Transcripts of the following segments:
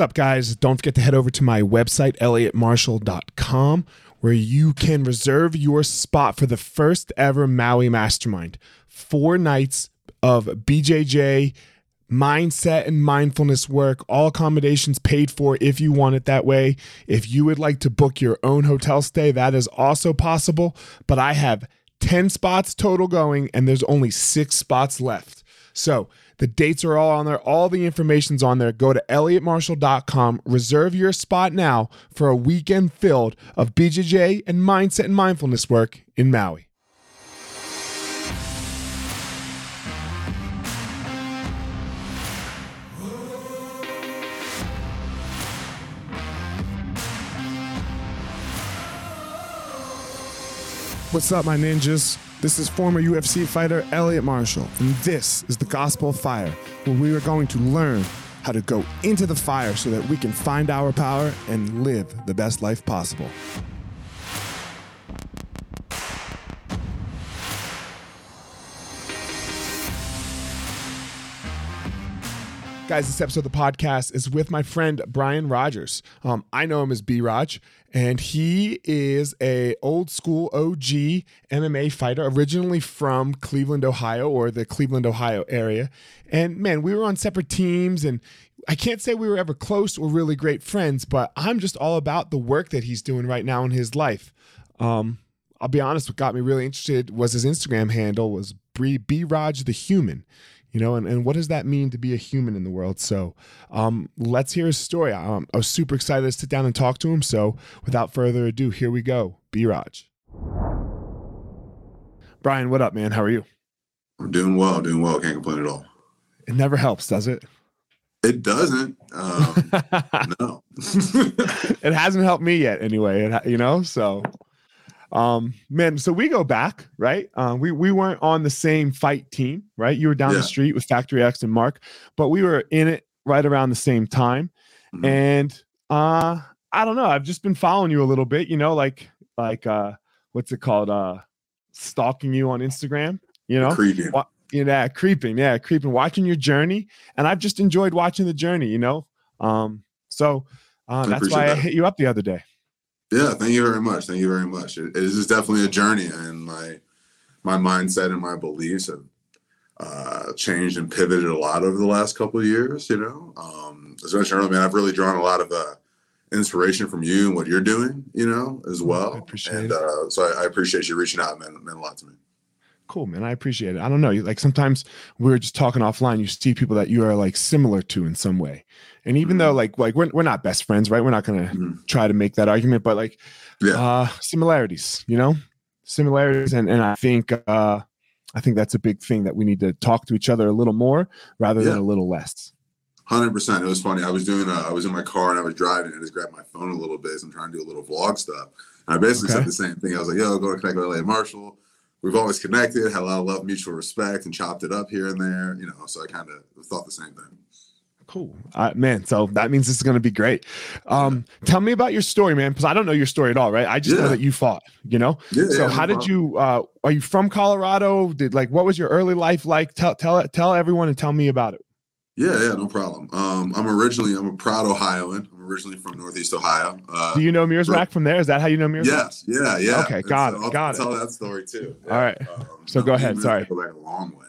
What's up, guys? Don't forget to head over to my website, elliottmarshall.com, where you can reserve your spot for the first ever Maui Mastermind. Four nights of BJJ mindset and mindfulness work, all accommodations paid for if you want it that way. If you would like to book your own hotel stay, that is also possible. But I have 10 spots total going, and there's only six spots left. So the dates are all on there. All the information's on there. Go to elliottmarshall.com. Reserve your spot now for a weekend filled of BJJ and mindset and mindfulness work in Maui. What's up, my ninjas? This is former UFC fighter Elliot Marshall, and this is the Gospel of Fire, where we are going to learn how to go into the fire so that we can find our power and live the best life possible. Guys, this episode of the podcast is with my friend Brian Rogers. Um, I know him as B Raj, and he is a old school OG MMA fighter, originally from Cleveland, Ohio, or the Cleveland, Ohio area. And man, we were on separate teams, and I can't say we were ever close or really great friends, but I'm just all about the work that he's doing right now in his life. Um, I'll be honest, what got me really interested was his Instagram handle was B Raj the Human you know and, and what does that mean to be a human in the world? So um, let's hear his story. Um, i was super excited to sit down and talk to him. So without further ado here we go. B. Raj. Brian what up man? How are you? I'm doing well doing well. Can't complain at all. It never helps does it? It doesn't. Um, no. It hasn't helped me yet anyway. It, you know so um, man, so we go back, right? Uh, we we weren't on the same fight team, right? You were down yeah. the street with Factory X and Mark, but we were in it right around the same time. Mm-hmm. And uh, I don't know. I've just been following you a little bit, you know, like like uh, what's it called? Uh, stalking you on Instagram, you know, creeping. Wa- yeah, creeping, yeah, creeping, watching your journey, and I've just enjoyed watching the journey, you know. Um, so uh, that's why that. I hit you up the other day. Yeah, thank you very much. Thank you very much. It, it is definitely a journey, and my my mindset and my beliefs have uh, changed and pivoted a lot over the last couple of years. You know, um, as I mentioned earlier, man, I've really drawn a lot of uh, inspiration from you and what you're doing. You know, as well. I appreciate and, it. Uh, so I, I, appreciate you reaching out, man. It meant a lot to me. Cool, man. I appreciate it. I don't know. Like sometimes we are just talking offline. You see people that you are like similar to in some way, and even mm-hmm. though like like we're we're not best friends, right? We're not gonna mm-hmm. try to make that argument, but like yeah. uh similarities, you know? Similarities and and I think uh I think that's a big thing that we need to talk to each other a little more rather yeah. than a little less. Hundred percent. It was funny. I was doing. A, I was in my car and I was driving and I just grabbed my phone a little bit. So I'm trying to do a little vlog stuff. And I basically okay. said the same thing. I was like, "Yo, go to connect with Elliot Marshall." We've always connected, had a lot of love, mutual respect, and chopped it up here and there. You know, so I kind of thought the same thing. Cool, uh, man. So that means this is going to be great. Um, tell me about your story, man, because I don't know your story at all, right? I just yeah. know that you fought. You know. Yeah, so yeah, how no did you? Uh, are you from Colorado? Did like what was your early life like? Tell tell tell everyone and tell me about it. Yeah, yeah, no problem. Um, I'm originally I'm a proud Ohioan. I'm originally from Northeast Ohio. Uh, Do you know Mierzwiak from there? Is that how you know Mierzwiak? Yes, yeah, yeah. Okay, got it, I'll, got I'll it. Tell that story too. All right. Um, so go ahead. Sorry. Go back a long way.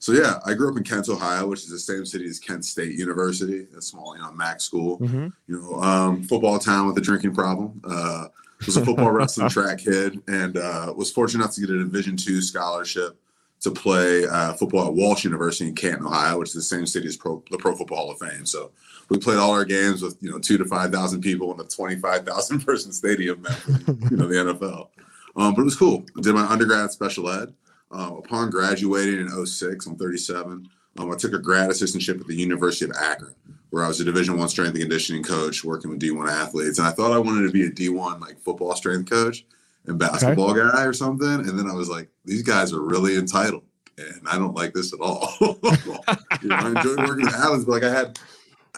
So yeah, I grew up in Kent, Ohio, which is the same city as Kent State University, a small, you know, MAC school. Mm-hmm. You know, um, football town with a drinking problem. Uh, was a football, wrestling, track kid, and uh, was fortunate enough to get a Division two scholarship to play uh, football at Walsh University in Canton, Ohio, which is the same city as Pro, the Pro Football Hall of Fame. So we played all our games with you know two to five thousand people in a twenty five thousand person stadium, you know, the NFL. Um, but it was cool. Did my undergrad special ed. Uh, upon graduating in 06, I'm 37. Um, I took a grad assistantship at the University of Akron, where I was a Division One strength and conditioning coach, working with D1 athletes. And I thought I wanted to be a D1 like football strength coach and basketball okay. guy or something. And then I was like, these guys are really entitled, and I don't like this at all. you know, I enjoyed working with athletes, but like I had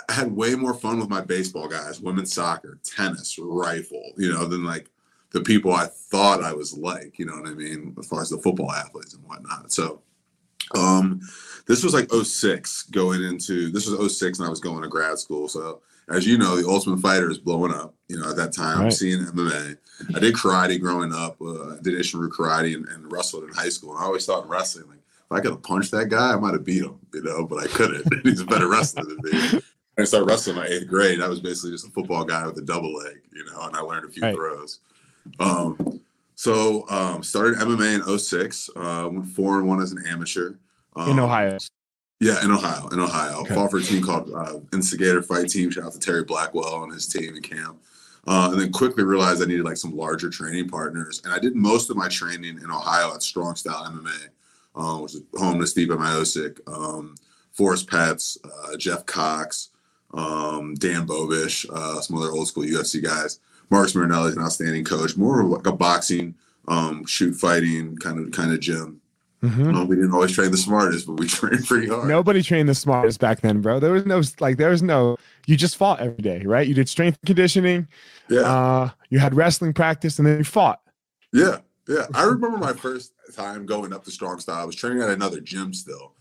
I had way more fun with my baseball guys, women's soccer, tennis, rifle, you know, than like the people I thought I was like, you know what I mean, as far as the football athletes and whatnot. So Um, this was like 06 going into this was 06 and I was going to grad school. So as you know, the Ultimate Fighter is blowing up. You know, at that time, right. I'm seeing MMA. I did karate growing up. Uh, I did Isshinryu karate and, and, wrestled in high school. And I always thought in wrestling, like if I could have punched that guy, I might have beat him. You know, but I couldn't. He's a better wrestler than me. I started wrestling in my eighth grade. I was basically just a football guy with a double leg, you know, and I learned a few right. throws. Um, so um, started MMA in 06, uh, went four and one as an amateur. Um, in Ohio. Yeah, in Ohio. In Ohio. Okay. Fought for a team called uh, Instigator Fight Team. Shout out to Terry Blackwell and his team in camp. Uh, and then quickly realized I needed like some larger training partners. And I did most of my training in Ohio at Strong Style MMA, uh, which is home to Stipe Miocic, um, Forrest Petz, uh, Jeff Cox, um, Dan Bobish, uh, some other old school UFC guys. Marcus Marinelli is an outstanding coach, more like a boxing, um, shoot fighting kind of kind of gym. Mm-hmm. Um, we didn't always train the smartest, but we trained pretty hard. Nobody trained the smartest back then, bro. There was no like, there was no. You just fought every day, right? You did strength conditioning. Yeah. Uh, you had wrestling practice, and then you fought. Yeah, yeah. I remember my first time going up to strong style. I was training at another gym still,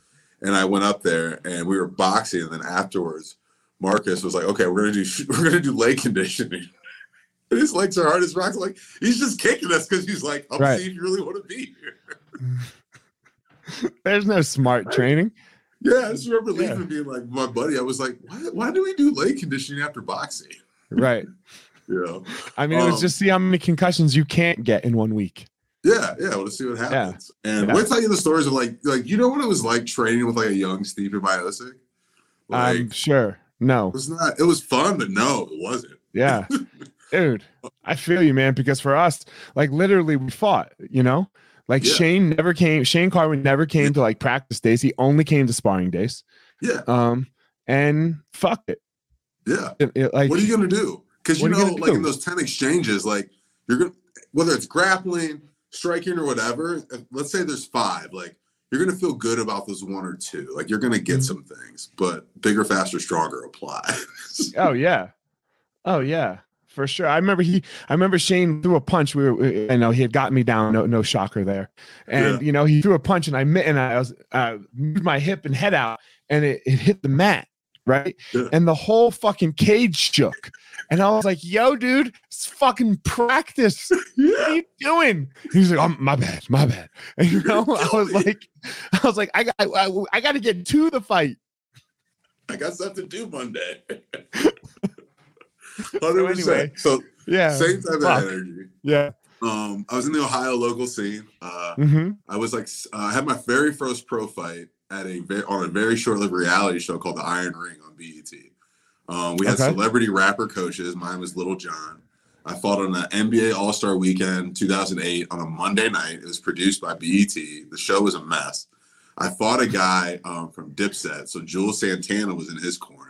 and I went up there, and we were boxing, and then afterwards, Marcus was like, "Okay, we're gonna do we're gonna do leg conditioning." And his legs are hard as rocks. Like he's just kicking us because he's like, "I'll right. see if you really want to be here." There's no smart training. Yeah, I just remember leaving yeah. being like my buddy. I was like, why, why do we do leg conditioning after boxing? Right. yeah. I mean, um, it was just see how many concussions you can't get in one week. Yeah, yeah. Let's see what happens. Yeah. And yeah. we'll tell you the stories of like, like you know what it was like training with like a young Stipe Miocic? Like, I'm sure. No, it was not. It was fun, but no, it wasn't. Yeah, dude, I feel you, man. Because for us, like literally, we fought. You know, like yeah. Shane never came. Shane Carwin never came yeah. to like practice days. He only came to sparring days. Yeah. Um, and fuck it. Yeah. It, it, like, what are you gonna do? Because you know, you like in those ten exchanges, like you're gonna whether it's grappling, striking, or whatever. Let's say there's five. Like you're gonna feel good about those one or two. Like you're gonna get mm-hmm. some things, but bigger, faster, stronger apply. oh yeah. Oh yeah for sure. I remember he, I remember Shane threw a punch. We were, I know he had gotten me down. No, no shocker there. And yeah. you know, he threw a punch, and I met and I was uh, moved my hip and head out, and it, it hit the mat, right? Yeah. And the whole fucking cage shook. And I was like, "Yo, dude, it's fucking practice. Yeah. What are you doing?" He's like, "Oh, my bad, my bad." And you know, I was like, I was like, I got, I, I got to get to the fight. I got stuff to do Monday. Hundred percent. So yeah, same type Fuck. of energy. Yeah. Um, I was in the Ohio local scene. Uh, mm-hmm. I was like, uh, I had my very first pro fight at a on a very short-lived reality show called The Iron Ring on BET. Um, we had okay. celebrity rapper coaches. Mine was Little Jon. I fought on the NBA All Star Weekend 2008 on a Monday night. It was produced by BET. The show was a mess. I fought a guy um, from Dipset, so Juelz Santana was in his corner.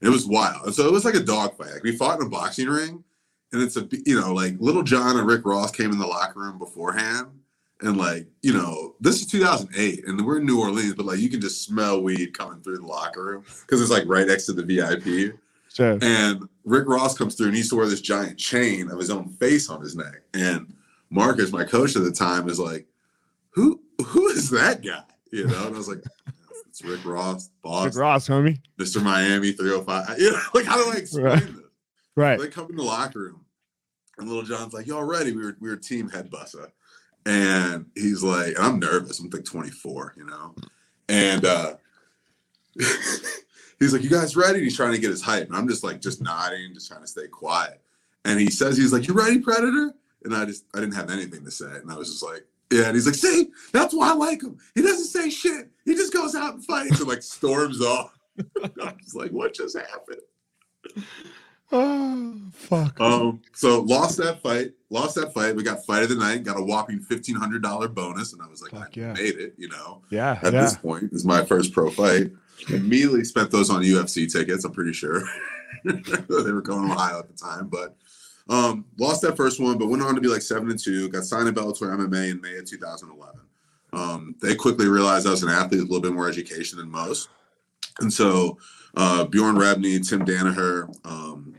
It was wild. And so it was like a dog fight. Like we fought in a boxing ring, and it's a you know like Little John and Rick Ross came in the locker room beforehand, and like you know this is 2008, and we're in New Orleans, but like you can just smell weed coming through the locker room because it's like right next to the VIP. Sure. And Rick Ross comes through, and he wear this giant chain of his own face on his neck. And Marcus, my coach at the time, is like, "Who who is that guy?" You know, and I was like. It's Rick Ross, boss. Rick Ross, homie. Mr. Miami 305. You know, like how do I explain right. this? Right. they come in the locker room, and little John's like, "Y'all ready?" We were we were team head bussa, and he's like, and I'm nervous. I'm like 24, you know, and uh he's like, "You guys ready?" And he's trying to get his hype, and I'm just like, just nodding, just trying to stay quiet. And he says, "He's like, you ready, Predator?" And I just I didn't have anything to say, and I was just like, yeah, and he's like, see, that's why I like him. He doesn't say shit. He just goes out and fights and like storms off. I'm just like, what just happened? Oh fuck. Um, so lost that fight, lost that fight. We got fight of the night, got a whopping fifteen hundred dollar bonus, and I was like, fuck I yeah. made it, you know. Yeah. At yeah. this point, this is my first pro fight. Immediately spent those on UFC tickets, I'm pretty sure. they were going to Ohio at the time, but um, lost that first one, but went on to be like seven and two. Got signed to Bellator MMA in May of 2011. Um, they quickly realized I was an athlete with a little bit more education than most, and so uh, Bjorn Rebney, Tim Danaher, um,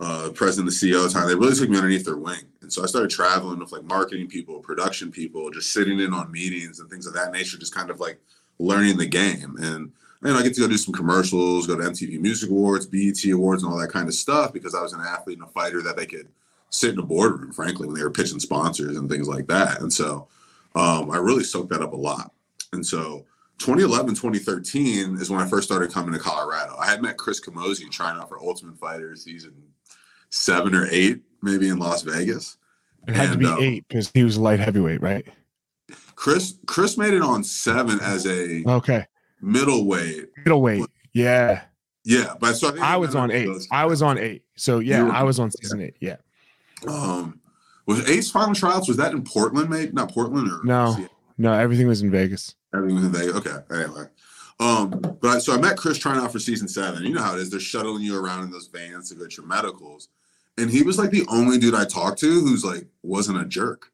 uh, president the CEO time, they really took me underneath their wing. And so I started traveling with like marketing people, production people, just sitting in on meetings and things of that nature, just kind of like learning the game. And know, I get to go do some commercials, go to MTV Music Awards, BET Awards, and all that kind of stuff because I was an athlete and a fighter that they could sit in a boardroom, frankly, when they were pitching sponsors and things like that. And so um, I really soaked that up a lot. And so 2011, 2013 is when I first started coming to Colorado. I had met Chris Camozzi trying out for Ultimate Fighter season seven or eight, maybe in Las Vegas. It had and, to be um, eight because he was light heavyweight, right? Chris Chris made it on seven as a okay middleweight. Middleweight, yeah, yeah. But so I, I was on eight. I was on eight. So yeah, were, I was on season eight. Yeah. Um, was eight's final tryouts? Was that in Portland, mate? Not Portland or no? No, everything was in Vegas. Everything was in Vegas. Okay. Anyway. Um, but I, so I met Chris trying out for season seven. You know how it is. They're shuttling you around in those vans to get your medicals. And he was like the only dude I talked to who's like wasn't a jerk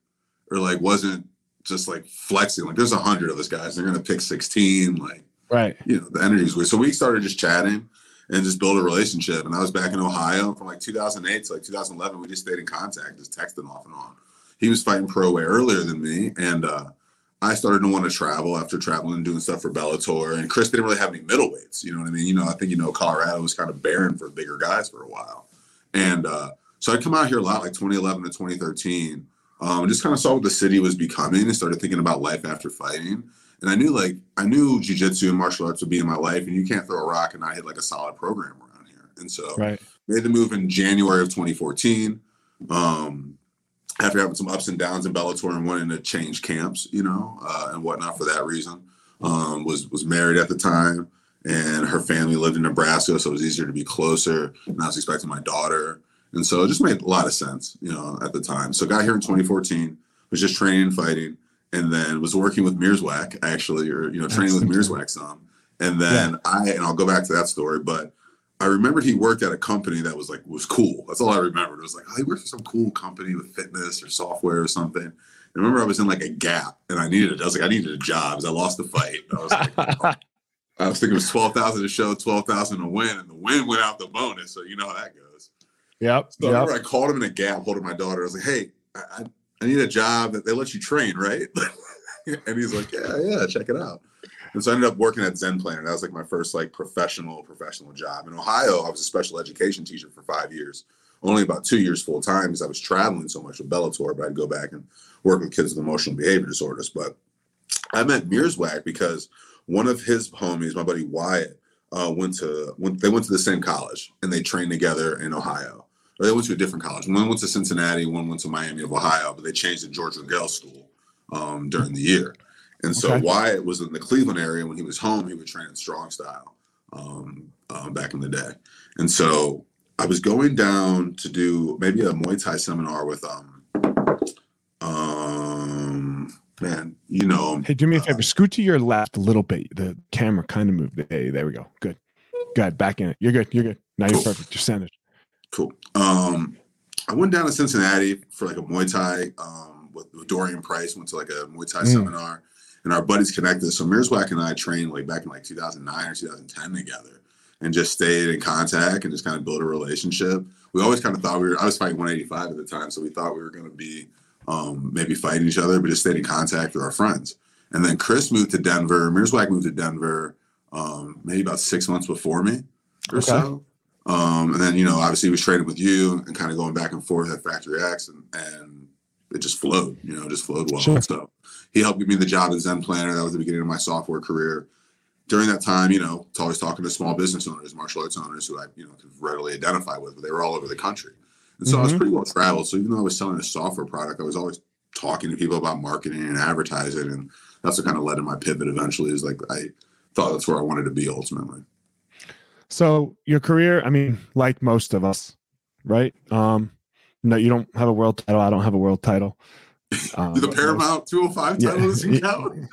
or like wasn't just like flexing. Like there's a hundred of us guys. They're gonna pick 16. Like right. You know, the energy's weird. So we started just chatting and just build a relationship. And I was back in Ohio from like 2008 to like 2011. We just stayed in contact, just texting off and on. He was fighting pro way earlier than me, and uh, I started to want to travel after traveling and doing stuff for Bellator. And Chris didn't really have any middleweights. You know what I mean? You know, I think you know Colorado was kind of barren for bigger guys for a while. And uh, so I'd come out here a lot, like 2011 to 2013, um, just kind of saw what the city was becoming and started thinking about life after fighting. And I knew like I knew jujitsu and martial arts would be in my life, and you can't throw a rock and not hit like a solid program around here. And so right. made the move in January of 2014. Um, after having some ups and downs in Bellator and wanting to change camps, you know, uh, and whatnot for that reason. Um, was was married at the time, and her family lived in Nebraska, so it was easier to be closer. And I was expecting my daughter, and so it just made a lot of sense, you know, at the time. So got here in 2014, was just training and fighting, and then was working with Mierzwiak actually, or you know, training with Mierzwiak some. And then yeah. I and I'll go back to that story, but I remembered he worked at a company that was like was cool. That's all I remembered. It was like, oh, he worked for some cool company with fitness or software or something. And I remember I was in like a gap and I needed it. I was like, I needed a job because I lost the fight. I was like, oh. I was thinking it was twelve thousand to show, twelve thousand to win, and the win went out the bonus. So you know how that goes. Yep. So yep. I remember I called him in a gap, holding my daughter. I was like, Hey, I, I need a job that they let you train, right? and he's like, Yeah, yeah, check it out. And so I ended up working at Zen Planner. That was like my first like professional professional job. In Ohio, I was a special education teacher for five years. Only about two years full time because I was traveling so much with Bellator, but I'd go back and work with kids with emotional behavior disorders. But I met Mierzwiak because one of his homies, my buddy Wyatt, uh, went to went, they went to the same college and they trained together in Ohio. They went to a different college. One went to Cincinnati, one went to Miami of Ohio, but they changed to George Rangel School um, during the year. And so okay. Wyatt was in the Cleveland area when he was home, he would train in strong style um, um, back in the day. And so I was going down to do maybe a Muay Thai seminar with um um man, you know. Hey, do me a favor, uh, scoot to your left a little bit. The camera kind of moved. Hey, there we go. Good. Good. Back in it. You're good. You're good. Now you're perfect. You're centered. Cool. Um I went down to Cincinnati for like a Muay Thai um with, with Dorian Price, went to like a Muay Thai mm. seminar and our buddies connected. So Mierzwiak and I trained like back in like 2009 or 2010 together and just stayed in contact and just kind of built a relationship. We always kind of thought we were, I was fighting 185 at the time. So we thought we were going to be um, maybe fighting each other, but just stayed in contact with our friends. And then Chris moved to Denver. Mierzwiak moved to Denver um, maybe about six months before me or okay. so. Um, and then, you know, obviously he was training with you and kind of going back and forth at Factory X and, and it just flowed, you know, just flowed well. Sure. So he helped give me the job at Zen Planner. That was the beginning of my software career. During that time, you know, it's always talking to small business owners, martial arts owners who I, you know, could readily identify with, but they were all over the country. And so mm-hmm. I was mm-hmm. pretty well traveled. So even though I was selling a software product, I was always talking to people about marketing and advertising. And that's what kind of led to my pivot eventually is like I thought that's where I wanted to be ultimately. So your career, I mean, like most of us, right? Um, no, you don't have a world title. I don't have a world title. Uh, the Paramount 205 title yeah. doesn't count.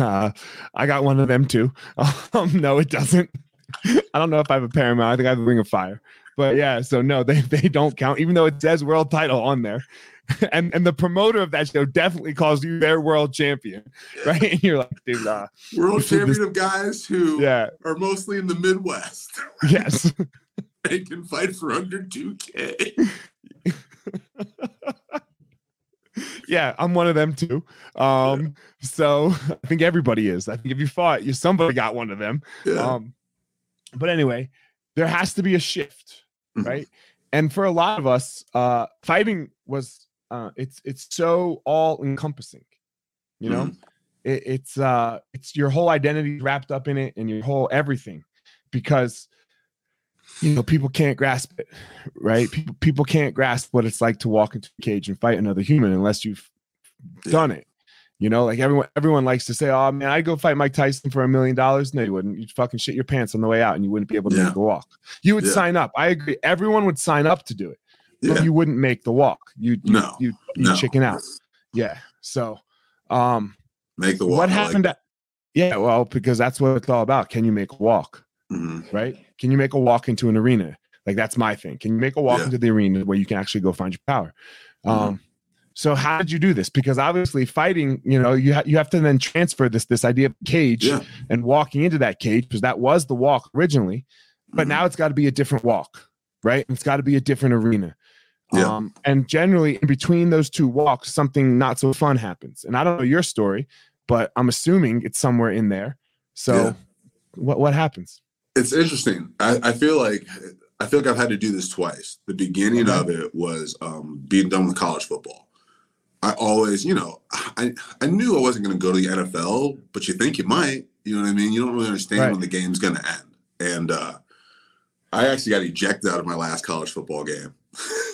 uh, I got one of them too. Um, no, it doesn't. I don't know if I have a Paramount. I think I have a Ring of Fire. But yeah, so no, they, they don't count, even though it says world title on there. and and the promoter of that show definitely calls you their world champion, right? And you're like, dude, uh, world champion this, of guys who yeah. are mostly in the Midwest. Yes, they can fight for under two k yeah, I'm one of them too. Um, yeah. so I think everybody is. I think if you fought, you somebody got one of them. Yeah. Um, but anyway, there has to be a shift, mm-hmm. right? And for a lot of us, uh, fighting was uh, it's it's so all encompassing, you know. Mm-hmm. It, it's uh, it's your whole identity wrapped up in it, and your whole everything, because you know people can't grasp it right? People, people can't grasp what it's like to walk into a cage and fight another human unless you've done it you know? Like everyone everyone likes to say oh man i'd go fight mike tyson for a million dollars. No you wouldn't. You'd fucking shit your pants on the way out and you wouldn't be able to yeah. make the walk. You would yeah. sign up. I agree. Everyone would sign up to do it but you wouldn't make the walk you you no. you, no. chicken out yeah so um make the walk what happened like- yeah well because that's what it's all about can you make a walk mm-hmm. right? Can you make a walk into an arena? Like that's my thing. Can you make a walk yeah. into the arena where you can actually go find your power? Mm-hmm. Um, so how did you do this? Because obviously fighting, you know, you ha- you have to then transfer this this idea of cage yeah. and walking into that cage because that was the walk originally, but mm-hmm. now it's got to be a different walk, right? It's got to be a different arena. Yeah. Um, and generally in between those two walks, something not so fun happens. And I don't know your story, but I'm assuming it's somewhere in there. So yeah. what what happens? it's interesting. I, I, feel like I feel like I've had to do this twice. The beginning of it was um, being done with college football. I always, you know, I I knew I wasn't going to go to the NFL, but you think you might. You know what I mean? You don't really understand right. when the game's going to end. And uh, I actually got ejected out of my last college football game.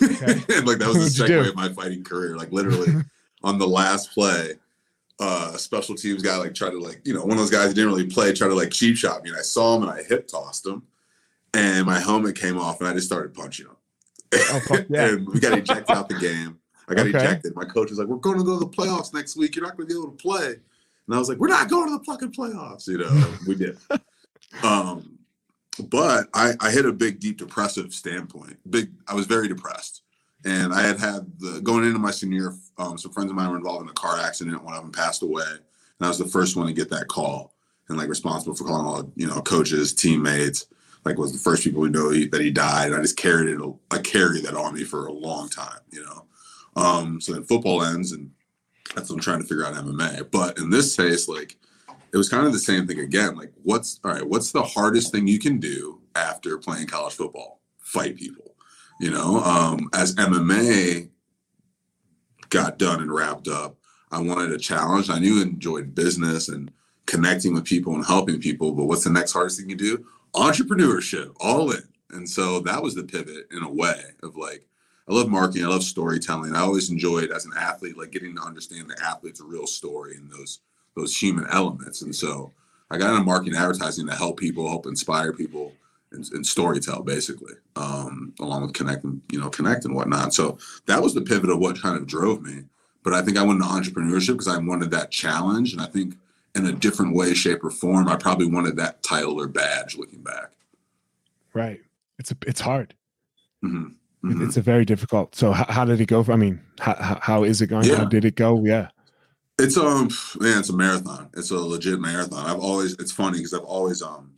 Okay. and like that was the segue of my fighting career. Like literally on the last play, uh, special teams guy like tried to like you know one of those guys who didn't really play try to like cheap shot me and I saw him and I hip tossed him and my helmet came off and I just started punching him oh, yeah. and we got ejected out the game I got okay. ejected my coach was like we're going to go to the playoffs next week you're not going to be able to play and I was like we're not going to the fucking playoffs you know we did um but I I hit a big deep depressive standpoint big I was very depressed and I had had the going into my senior year, um, some friends of mine were involved in a car accident. One of them passed away, and I was the first one to get that call and like responsible for calling all you know coaches, teammates. Like was the first people who know he, that he died. And I just carried it. I carried that on me for a long time, you know. Um, so then football ends, and that's what I'm trying to figure out MMA. But in this case, like it was kind of the same thing again. Like, what's all right? What's the hardest thing you can do after playing college football? Fight people you know, um, as MMA got done and wrapped up, I wanted a challenge. I knew I enjoyed business and connecting with people and helping people. But what's the next hardest thing you do? Entrepreneurship, all in. And so that was the pivot in a way of like, I love marketing, I love storytelling. I always enjoyed as an athlete, like getting to understand the athlete's real story and those those human elements. And so I got into marketing advertising to help people, help inspire people and, and storytell basically, um, along with connecting, you know, connect and whatnot. So that was the pivot of what kind of drove me. But I think I went into entrepreneurship because I wanted that challenge, and I think in a different way, shape, or form, I probably wanted that title or badge. Looking back, right? It's a, it's hard. Mm-hmm. Mm-hmm. It's a very difficult. So how, how did it go? For, I mean, how, how is it going? Yeah. How did it go? Yeah. It's um man, it's a marathon. It's a legit marathon. I've always it's funny because I've always um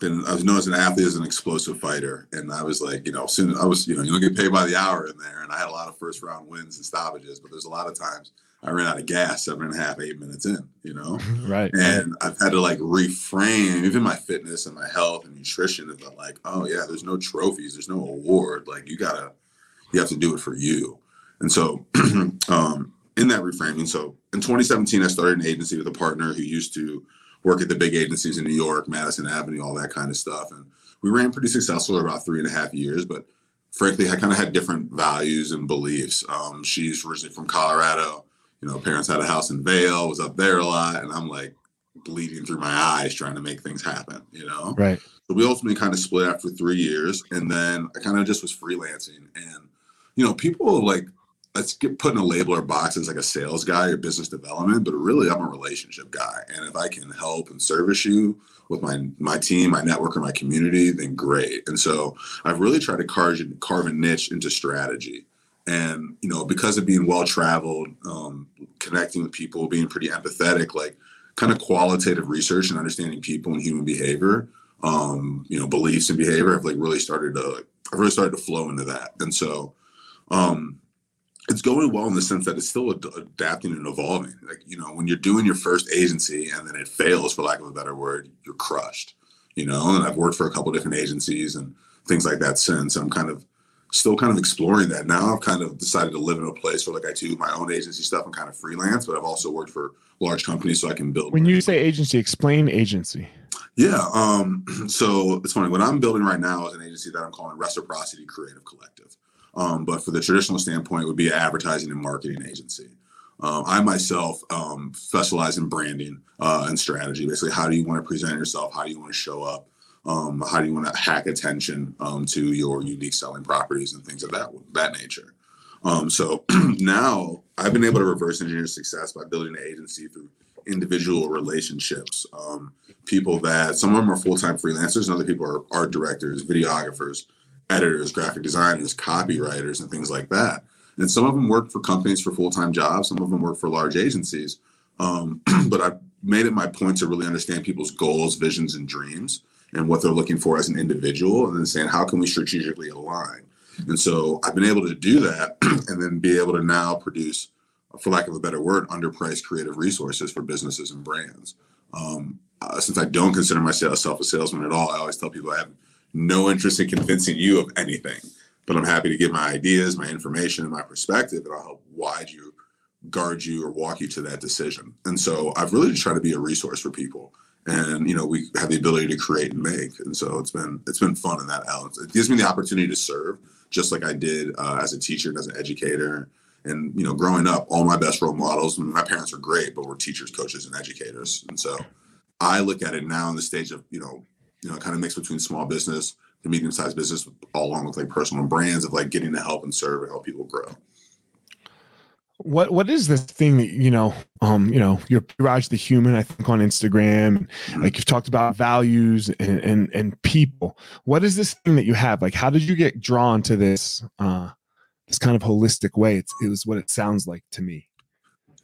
been I was known as an athlete as an explosive fighter, and I was like, you know, soon I was, you know, you don't get paid by the hour in there, and I had a lot of first round wins and stoppages, but there's a lot of times I ran out of gas seven and a half, eight minutes in, you know, right? And I've had to like reframe even my fitness and my health and nutrition is like, oh yeah, there's no trophies, there's no award, like you gotta, you have to do it for you, and so, um, in that reframing, so in 2017 I started an agency with a partner who used to work at the big agencies in New York, Madison Avenue, all that kind of stuff. And we ran pretty successful for about three and a half years, but frankly, I kind of had different values and beliefs. Um, she's originally from Colorado. You know, parents had a house in Vail, was up there a lot, and I'm like bleeding through my eyes trying to make things happen. You know, right. So we ultimately kind of split after three years, and then I kind of just was freelancing. And you know, people like let's get put in a label or box as like a sales guy or business development, but really I'm a relationship guy. And if I can help and service you with my my team, my network, or my community, then great. And so I've really tried to carve, carve a niche into strategy. And you know, because of being well traveled, um, connecting with people, being pretty empathetic, like kind of qualitative research and understanding people and human behavior, um, you know, beliefs and behavior, I've like really started to I've really started to flow into that. And so um it's going well in the sense that it's still ad- adapting and evolving. Like, you know, when you're doing your first agency and then it fails, for lack of a better word, you're crushed, you know, and I've worked for a couple different agencies and things like that since. I'm kind of still kind of exploring that. Now I've kind of decided to live in a place where like I do my own agency stuff and kind of freelance, but I've also worked for large companies so I can build. When you say agency, explain agency. Yeah. Um, so it's funny. What I'm building right now is an agency that I'm calling Reciprocity Creative Collective. Um, but for the traditional standpoint, it would be an advertising and marketing agency. Um, I myself um, specialize in branding uh, and strategy. Basically, how do you want to present yourself? How do you want to show up? Um, how do you want to hack attention um, to your unique selling properties and things of that that nature? Um, so now I've been able to reverse engineer success by building an agency through individual relationships. Um, people that some of them are full time freelancers, and other people are art directors, videographers, editors, graphic designers, copywriters, and things like that. And some of them work for companies for full time jobs, some of them work for large agencies. Um, but I've made it my point to really understand people's goals, visions, and dreams and what they're looking for as an individual, and then saying, how can we strategically align? And so I've been able to do that and then be able to now produce, for lack of a better word, underpriced creative resources for businesses and brands. Um, uh, since I don't consider myself a salesman at all, I always tell people I have no interest in convincing you of anything, but I'm happy to give my ideas, my information, and my perspective, and I'll help guide you, guard you, or walk you to that decision. And so I've really just tried to be a resource for people. And you know, we have the ability to create and make, and so it's been it's been fun in that out. It gives me the opportunity to serve, just like I did uh, as a teacher and as an educator. And you know, growing up, all my best role models. My parents were great, but were teachers, coaches, and educators. And so, I look at it now in the stage of you know you know, kind of mix between small business to medium sized business, all along with like personal brands of like getting to help and serve and help people grow. What what is this thing that you know? Um, you know, you're Raj the human. I think on Instagram, mm-hmm. like you've talked about values and, and and people. What is this thing that you have? Like, how did you get drawn to this? Uh, this kind of holistic way. It's, it was what it sounds like to me.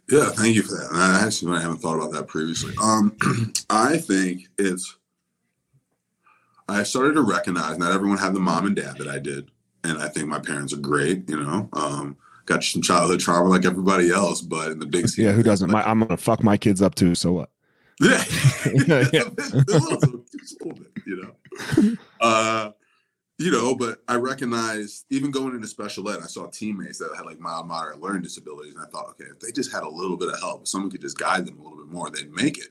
Yeah, thank you for that. I actually I haven't thought about that previously. Um, I think it's I started to recognize not everyone had the mom and dad that I did. And I think my parents are great, you know. Um, got some childhood trauma like everybody else, but in the big Yeah, who doesn't? Like, my, I'm gonna fuck my kids up too, so what? Yeah. yeah. you know. Uh you know, but I recognized even going into special ed, I saw teammates that had like mild, moderate learning disabilities, and I thought, okay, if they just had a little bit of help, someone could just guide them a little bit more, they'd make it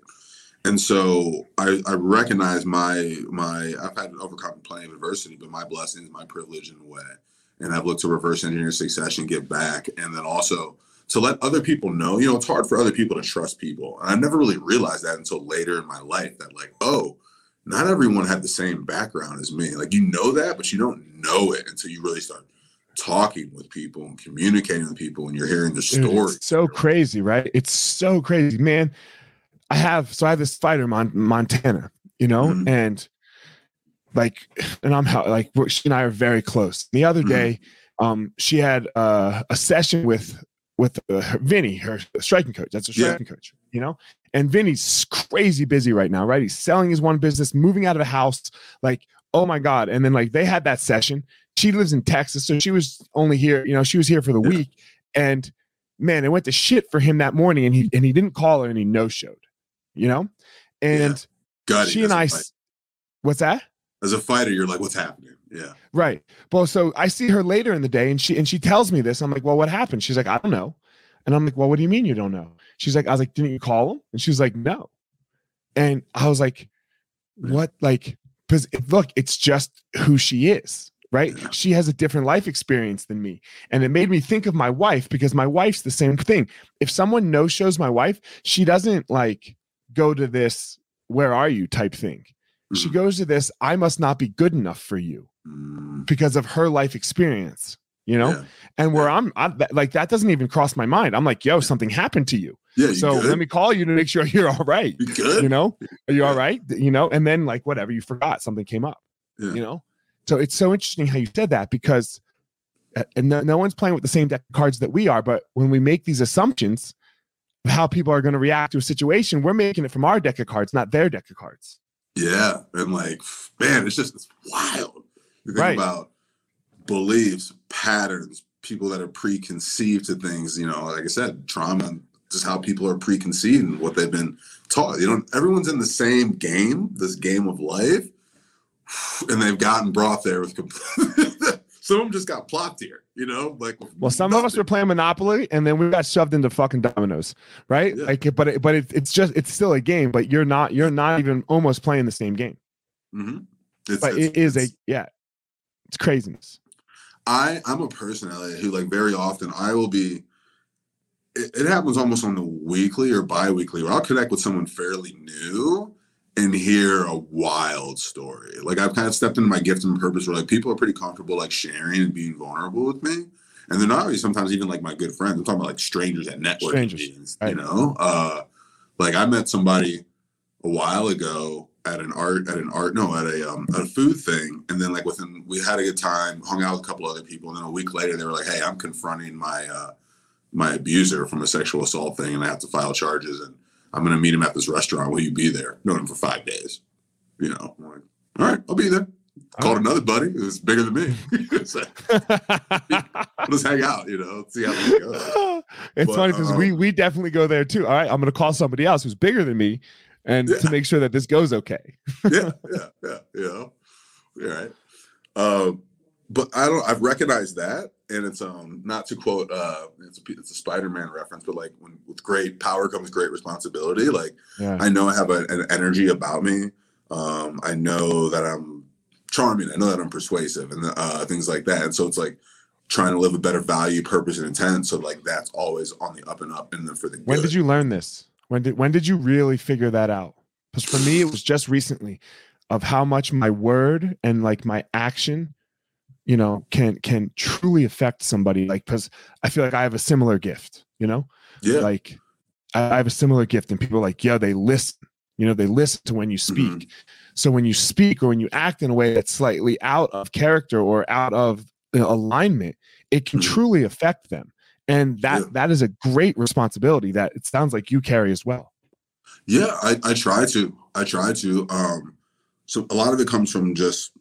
and so I, I recognize my my I've had to overcome plenty of adversity, but my blessings, my privilege in a way, and I've looked to reverse engineer success and get back, and then also to let other people know. You know, it's hard for other people to trust people, and I never really realized that until later in my life. That like, oh, not everyone had the same background as me. Like you know that, but you don't know it until you really start talking with people and communicating with people, and you're hearing their stories. so crazy, right? It's so crazy, man. I have so I have this fighter Mon- Montana, you know, mm-hmm. and like, and I'm like she and I are very close. The other mm-hmm. day, um, she had uh, a session with with uh, her, Vinny, her striking coach. That's her striking yeah. coach, you know. And Vinny's crazy busy right now, right? He's selling his one business, moving out of the house, like oh my god. And then like they had that session. She lives in Texas, so she was only here, you know, she was here for the yeah. week, and man, it went to shit for him that morning, and he and he didn't call her, and he no showed you know? And yeah. she and I, what's that? As a fighter, you're like, what's happening? Yeah. Right. Well, so I see her later in the day and she, and she tells me this. I'm like, well, what happened? She's like, I don't know. And I'm like, well, what do you mean you don't know? She's like, I was like, didn't you call him? And she's like, no. And I was like, what? Like, because look, it's just who she is right? She has a different life experience than me. And it made me think of my wife because my wife's the same thing. If someone no shows my wife, she doesn't like go to this where are you type thing mm. she goes to this i must not be good enough for you mm. because of her life experience you know yeah. and where yeah. I'm, I'm like that doesn't even cross my mind i'm like yo something happened to you yeah, so good? let me call you to make sure you're all right. You good? You know, are you yeah. all right? You know, and then like whatever, you forgot something came up. You know, so it's so interesting how you said that because, and no, no, one's playing with the same deck of cards that we are. But when we make these assumptions, how people are going to react to a situation. We're making it from our deck of cards, not their deck of cards. Yeah, and like, man, it's just it's wild. You think right. about beliefs, patterns, people that are preconceived to things. You know, like I said, trauma just how people are preconceived and what they've been taught. You know, everyone's in the same game, this game of life, and they've gotten brought there with. some of them just got plopped here. You know, like well, some nothing. of us were playing Monopoly, and then we got shoved into fucking dominoes, right? Yeah. Like, but it, but it, it's just it's still a game, but you're not you're not even almost playing the same game. Mm-hmm. It's, but it's, it is a yeah, it's craziness. I I'm a personality who like very often I will be. It, it happens almost on the weekly or biweekly where I'll connect with someone fairly new and hear a wild story. Like I've kind of stepped into my gift and purpose where like people are pretty comfortable like sharing and being vulnerable with me. And they're not really sometimes even like my good friends. I'm talking about like strangers at networking strangers. meetings, you know? Uh like I met somebody a while ago at an art at an art no at a um a food thing and then like within we had a good time hung out with a couple other people and then a week later they were like hey i'm confronting my uh my abuser from a sexual assault thing and i have to file charges and I'm going to meet him at this restaurant. Will you be there? Known him for five days. You know, I'm like, all right, I'll be there. Called another buddy who's bigger than me. so, let's hang out, you know, see how it goes. It's but, funny because um, we we definitely go there too. All right, I'm going to call somebody else who's bigger than me, and yeah. to make sure that this goes okay. yeah, yeah, yeah, you know, all right. Um, but I don't. I've recognized that, and it's um not to quote uh it's a, it's a Spider-Man reference, but like when with great power comes great responsibility. Like yeah. I know I have a, an energy about me. Um, I know that I'm charming. I know that I'm persuasive, and uh, things like that. And so it's like trying to live a better value, purpose, and intent. So like that's always on the up and up, and then for the when did you learn this? When did when did you really figure that out? Because for me, it was just recently of how much my word and like my action you know can can truly affect somebody like because i feel like i have a similar gift you know yeah like i have a similar gift and people like yeah they listen you know they listen to when you speak mm-hmm. so when you speak or when you act in a way that's slightly out of character or out of alignment it can mm-hmm. truly affect them and that yeah. that is a great responsibility that it sounds like you carry as well yeah i i try to i try to um so a lot of it comes from just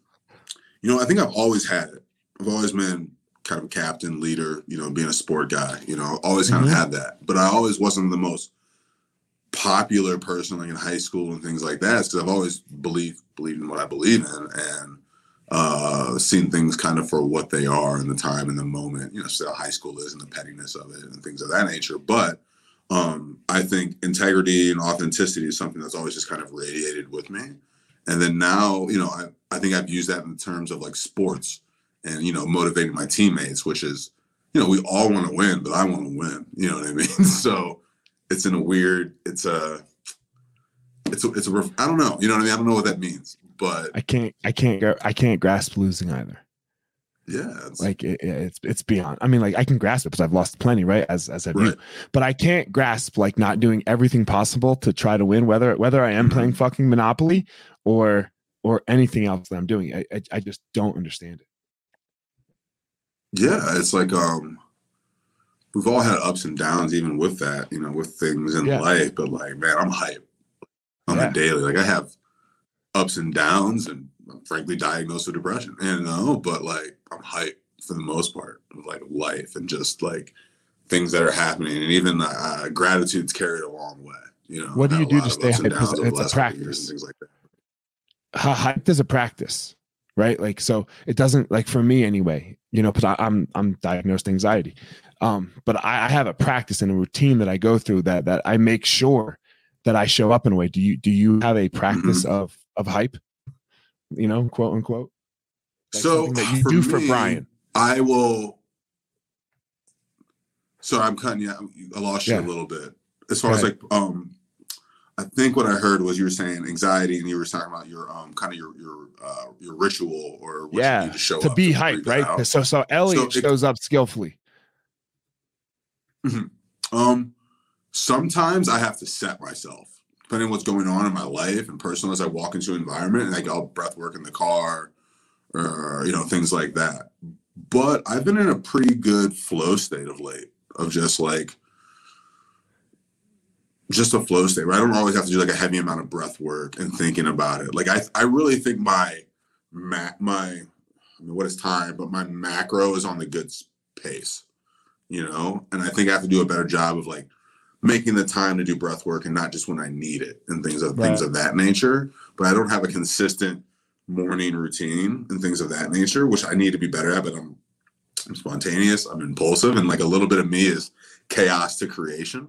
you know, I think I've always had it. I've always been kind of a captain, leader, you know, being a sport guy, you know, always kind mm-hmm. of had that. But I always wasn't the most popular person like in high school and things like that because I've always believed believed in what I believe in and uh seen things kind of for what they are in the time and the moment, you know, still high school is and the pettiness of it and things of that nature. But um I think integrity and authenticity is something that's always just kind of radiated with me. And then now, you know, I, I think I've used that in terms of like sports and, you know, motivating my teammates, which is, you know, we all want to win, but I want to win. You know what I mean? so it's in a weird, it's a, it's a, it's a, I don't know. You know what I mean? I don't know what that means, but I can't, I can't, I can't grasp losing either. Yeah, it's, like it, it's it's beyond. I mean, like I can grasp it because I've lost plenty, right? As as have right. you, but I can't grasp like not doing everything possible to try to win. Whether whether I am mm-hmm. playing fucking Monopoly or or anything else that I'm doing. I, I, I just don't understand it. Yeah, it's like um we've all had ups and downs even with that, you know, with things in yeah. life, but like man, I'm hype on yeah. the daily. Like I have ups and downs and I'm frankly diagnosed with depression. And you know, but like I'm hype for the most part of like life and just like things that are happening and even uh, gratitude's carried a long way. You know, what do you do to stay hype? It's a practice. And things like that hype is a practice right? Like so it doesn't like for me anyway you know because i'm i'm diagnosed anxiety. Um but I, I, have a practice and a routine that i go through that that i make sure that i show up in a way. Do you do you have a practice mm-hmm. of of hype? You know quote unquote? Like so that you for do me, for brian. I will Sorry, i'm cutting you i lost you yeah. a little bit. As far as like um I think what I heard was you were saying anxiety, and you were talking about your um kind of your your uh, your ritual or yeah to, show to be hyped, right? So so Elliot so it, shows up skillfully. Mm-hmm. Um, sometimes I have to set myself depending on what's going on in my life and personal as I walk into an environment, and I go breath work in the car, or you know things like that. But I've been in a pretty good flow state of late of just like just a flow state, right? I don't always have to do like a heavy amount of breath work and thinking about it. Like I, I really think my, ma- my, I mean, what is time, but my macro is on the good pace, you know? And I think I have to do a better job of like making the time to do breath work and not just when I need it and things of Right. things of that nature. But I don't have a consistent morning routine and things of that nature, which I need to be better at, but I'm I'm spontaneous, I'm impulsive, and like a little bit of me is chaos to creation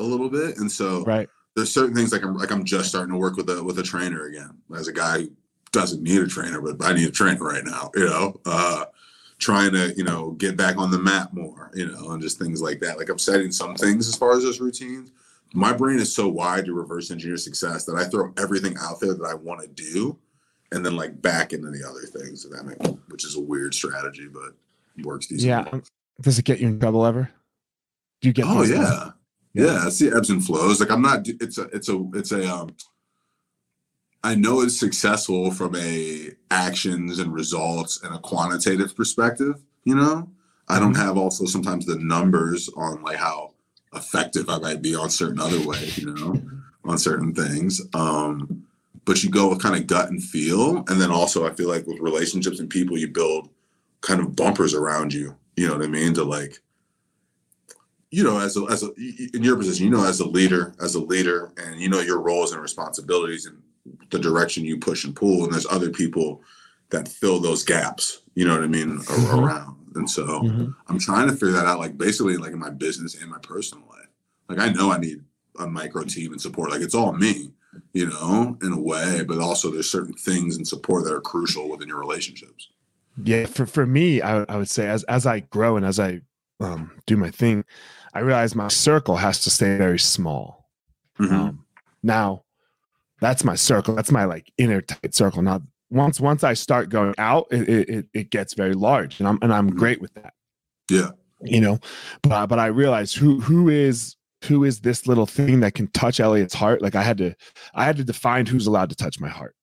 a little bit. And so Right. there's certain things like I'm like I'm just starting to work with a with a trainer again as a guy who doesn't need a trainer, but I need a trainer right now, you know. Uh trying to, you know, get back on the map more, you know, and just things like that. Like I'm setting some things as far as those routines. My brain is so wide to reverse engineer success that I throw everything out there that I want to do and then like back into the other things, that make, which is a weird strategy, but works decently. Yeah. Does it get you in trouble ever? Do you get? Oh yeah. Yeah, it's the ebbs and flows. Like I'm not. It's a. It's a. It's a. Um. I know it's successful from a actions and results and a quantitative perspective. You know, I don't Mhm. have also sometimes the numbers on like how effective I might be on certain other ways. You know, on certain things. Um, but you go with kind of gut and feel, and then also I feel like with relationships and people, you build kind of bumpers around you. You know what I mean? To like you know, as a, as a, in your position, you know, as a leader, as a leader, and you know your roles and responsibilities and the direction you push and pull, and there's other people that fill those gaps. You know what I mean Mhm. around, and so Mhm. I'm trying to figure that out, like basically, like in my business and my personal life. Like I know I need a micro team and support. Like it's all me, you know, in a way, but also there's certain things and support that are crucial within your relationships. Yeah, for for me, I, I would say as as I grow and as I um, do my thing, I realize my circle has to stay very small. Mhm. Um, now, that's my circle. That's my like inner tight circle. Now, once once I start going out, it it, it- gets very large, and I'm and I'm Mhm. great with that. Yeah. You know, but but I realize who who is who is this little thing that can touch Elliott's heart. Like I had to I had to define who's allowed to touch my heart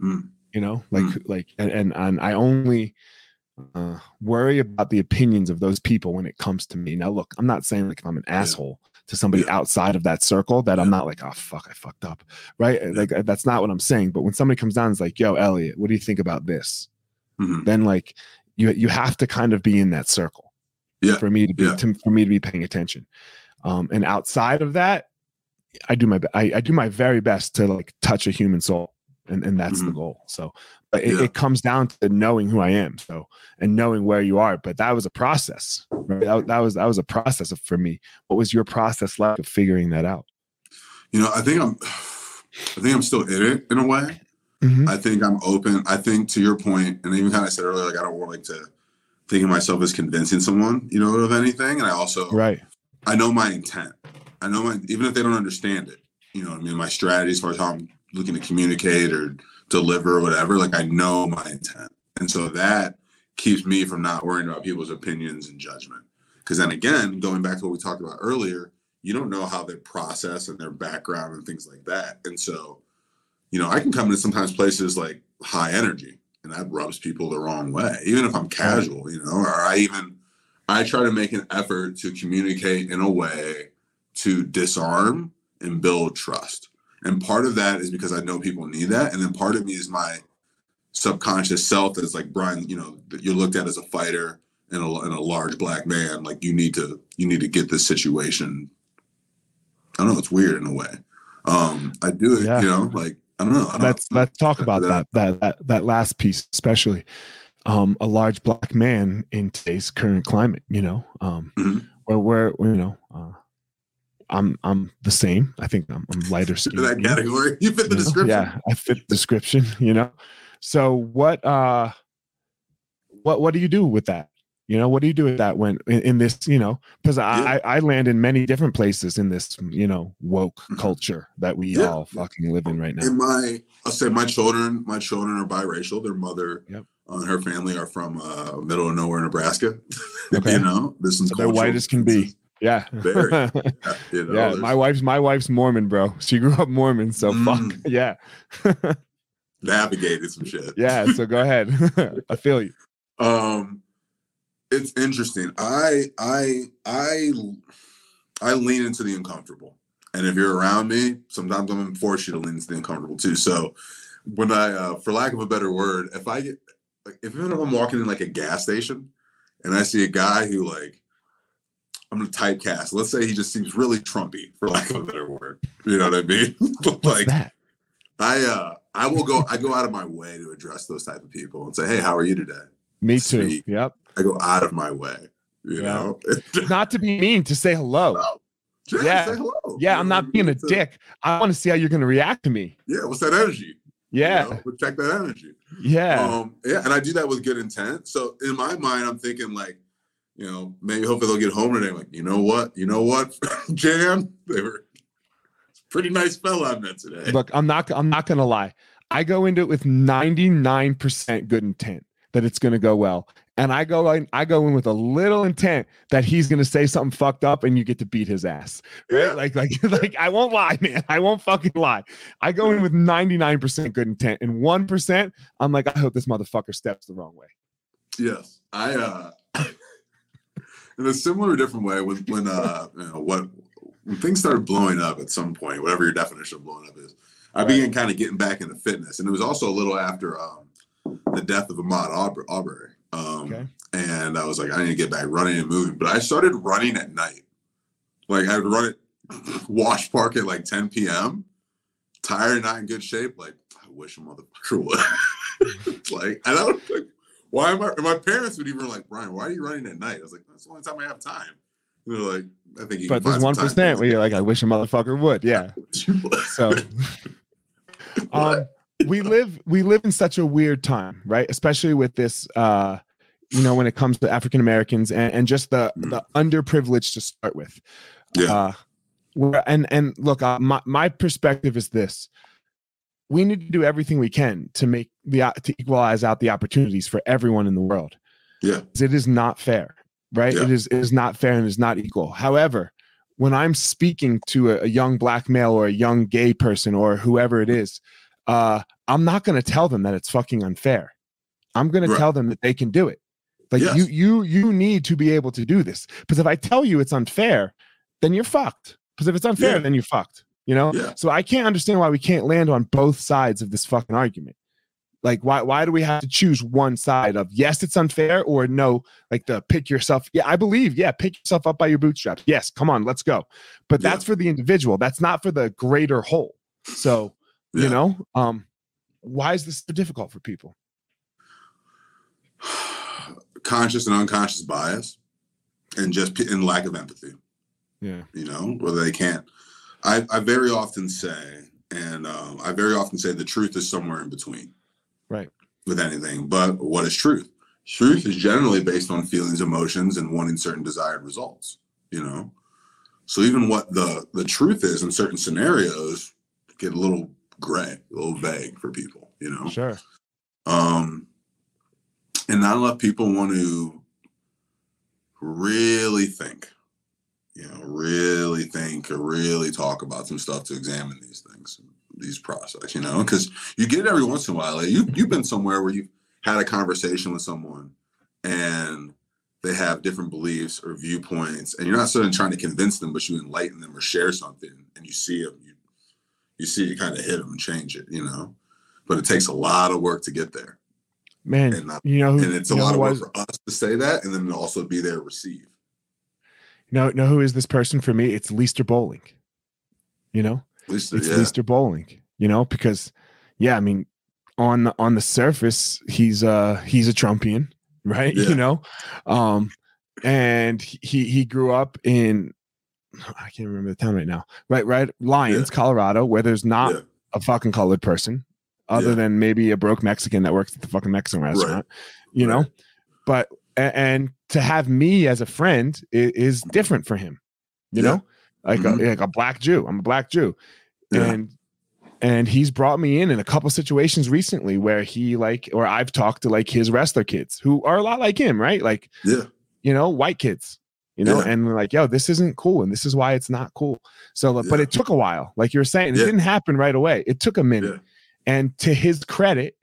Mm. you know like like and, and and i only uh worry about the opinions of those people when it comes to me now look i'm not saying like if i'm an asshole to somebody Yeah. outside of that circle that i'm not like oh fuck i fucked up right like uh, that's not what i'm saying but when somebody comes down is like yo elliott what do you think about this Mhm. then like you you have to kind of be in that circle Yeah. for me to be Yeah. to, for me to be paying attention um and outside of that i do my I, I do my very best to like touch a human soul and and that's the Mhm. goal so it, Yeah. it comes down to knowing who i am so and knowing where you are but that was a process right? that, that was that was a process for me what was your process like of figuring that out You know, I think I'm, I think I'm still in it in a way. Mhm. I think I'm open. I think to your point, and even kind of said earlier, like I don't want like to think of myself as convincing someone, you know, of anything. And I also, right I know my intent. I know my, even if they don't understand it, you know, I mean, my strategy as far as how I'm looking to communicate or deliver whatever, like I know my intent. And so that keeps me from not worrying about people's opinions and judgment. Because then again, going back to what we talked about earlier, you don't know how they process and their background and things like that. And so, you know, I can come into sometimes places like high energy and that rubs people the wrong way, even if I'm casual, you know, or I even, I try to make an effort to communicate in a way to disarm and build trust. And part of that is because I know people need that. And then part of me is my subconscious self that's like, Brian, you know, you're looked at as a fighter and a, and a large black man. Like you need to, you need to get this situation. I don't know. It's weird in a way. Um, I do it, Yeah. you know, like, I don't know. I don't let's know. let's talk about that- that that that last piece especially um a large black man in today's current climate you know um Mhm. where where you know uh i'm i'm the same i think i'm, I'm lighter skinned that category. You fit the you know? description. yeah i fit the description you know so what uh what what do you do with that you know what do you do with that when in, in this you know because I, Yeah. I i land in many different places in this you know woke Mhm. culture that we Yeah. all fucking live in right now And my, I'll say my children, my children are biracial. Their mother Yep. and her family are from uh, middle of nowhere, Nebraska. Okay. you know, this is So they're white as can be. Yeah. Very. You know, yeah. My wife's my wife's Mormon, bro. She grew up Mormon, so fuck. Mm. Yeah. navigated some shit. Yeah. So go ahead. I feel you. Um, it's interesting. I I I I lean into the uncomfortable, and if you're around me, sometimes I'm gonna force you to lean into the uncomfortable too. So when I, uh, for lack of a better word, if I get like if even if I'm walking in like a gas station, and I see a guy who like I'm gonna typecast. Let's say he just seems really Trumpy, for lack of a better word. You know what I mean? like that? I uh I will go I go out of my way to address those type of people and say, Hey, how are you today? Me too. Yep. I go out of my way, you Yeah. know. Not to be mean, to say hello. Just Yeah. say hello. Yeah, You I'm know, not being a it's dick. I want to see how you're going to react to me. Yeah, what's that energy? Yeah. You know, protect that energy. Yeah. Um, yeah, and I do that with good intent. So in my mind, I'm thinking like, you know, maybe hopefully they'll get home today. Like, you know what? You know what, Jam? They were pretty nice fella I met today. Look, I'm not I'm not going to lie. I go into it with 99% good intent that it's going to go well. And I go in I go in with a little intent that he's going to say something fucked up and you get to beat his ass. Right? Yeah. Like like like I won't lie, man. I won't fucking lie. I go in with 99% good intent and 1% I'm like I hope this motherfucker steps the wrong way. Yes, I uh, in a similar different way when when uh, you know what when things started blowing up at some point, whatever your definition of blowing up is, I began kind of getting back into fitness, and it was also a little after um, the death of Ahmaud Aubrey. Arbery. Um, Okay. And I was like, I need to get back running and moving, but I started running at night. Like I would run at Wash Park at like 10 p.m. Tired, not in good shape. Like I wish a motherfucker would. like I don't like why am I? and My parents would even like, Brian, why are you running at night? I was like, that's the only time I have time. And they're like, I think you. But there's time." 1% where you're like I wish a motherfucker would. Yeah. So um we live we live in such a weird time right especially with this uh you know when it comes to african americans and, and just the the underprivileged to start with Yeah. uh where, and and look uh, my, my perspective is this we need to do everything we can to make the uh, to equalize out the opportunities for everyone in the world yeah, it is not fair right Yeah. it is it is not fair and is not equal however when i'm speaking to a, a young black male or a young gay person or whoever it is uh i'm not going to tell them that it's fucking unfair i'm going Right. to tell them that they can do it like Yes. you you you need to be able to do this because if i tell you it's unfair then you're fucked because if it's unfair Yeah. then you're fucked you know Yeah. so i can't understand why we can't land on both sides of this fucking argument like why why do we have to choose one side of yes it's unfair or no like the pick yourself yeah i believe yeah pick yourself up by your bootstraps yes come on let's go but Yeah. that's for the individual that's not for the greater whole so you know um why is this so difficult for people conscious and unconscious bias, and just and lack of empathy. yeah you know, whether they can't. I, I very often say, and um, I very often say the truth is somewhere in between. Right. With anything. But what is truth? Truth is generally based on feelings, emotions, and wanting certain desired results, you know? So even what the the truth is in certain scenarios get a little gray, a little vague for people, you know? sure um, and not a lot of people want to really think you know really think or really talk about some stuff to examine these things these process you know? Because you get it every once in a while like you, you've been somewhere where you've had a conversation with someone and they have different beliefs or viewpoints and you're not suddenly trying to convince them but you enlighten them or share something and you see them you, you see you kind of hit them and change it you know? But it takes a lot of work to get there. Man And, uh, you know who and it's a lot of work was- for us to say that and then also be there receive know know who is this person for me it's Leister Bowling you know least it's yeah, Leister Bowling, you know, because yeah, I mean, on the on the surface, he's uh he's a Trumpian, right? Yeah. You know, um, and he he grew up in I can't remember the town right now, right? Right, Lyons, Colorado, where there's not yeah, a fucking colored person, other Yeah. than maybe a broke Mexican that works at the fucking Mexican restaurant, you know. But and to have me as a friend is, is different for him, you Yeah. know, like Mhm. a, like a black Jew. I'm a black Jew, Yeah. and and he's brought me in in a couple situations recently where he like or I've talked to like his wrestler kids who are a lot like him, right? Like yeah you know, white kids, you know, Yeah. and we're like, yo, this isn't cool, and this is why it's not cool. So, but it took a while, like you were saying, it didn't happen right away. It took a minute, and to his credit,